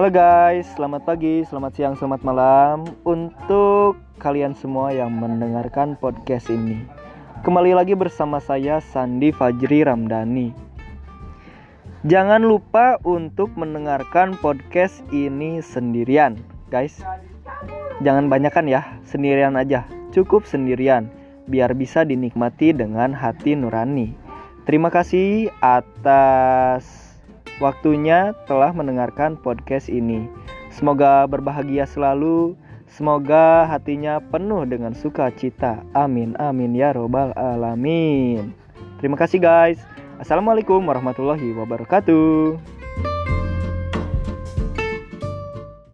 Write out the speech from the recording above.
Halo guys, selamat pagi, selamat siang, selamat malam untuk kalian semua yang mendengarkan podcast ini. Kembali lagi bersama saya Sandi Fajri Ramdhani. Jangan lupa untuk mendengarkan podcast ini sendirian, guys. Jangan banyakkan ya, sendirian aja. Cukup sendirian biar bisa dinikmati dengan hati nurani. Terima kasih atas waktunya telah mendengarkan podcast ini. Semoga berbahagia selalu. Semoga hatinya penuh dengan sukacita. Amin, amin ya Robbal 'Alamin. Terima kasih, guys. Assalamualaikum warahmatullahi wabarakatuh.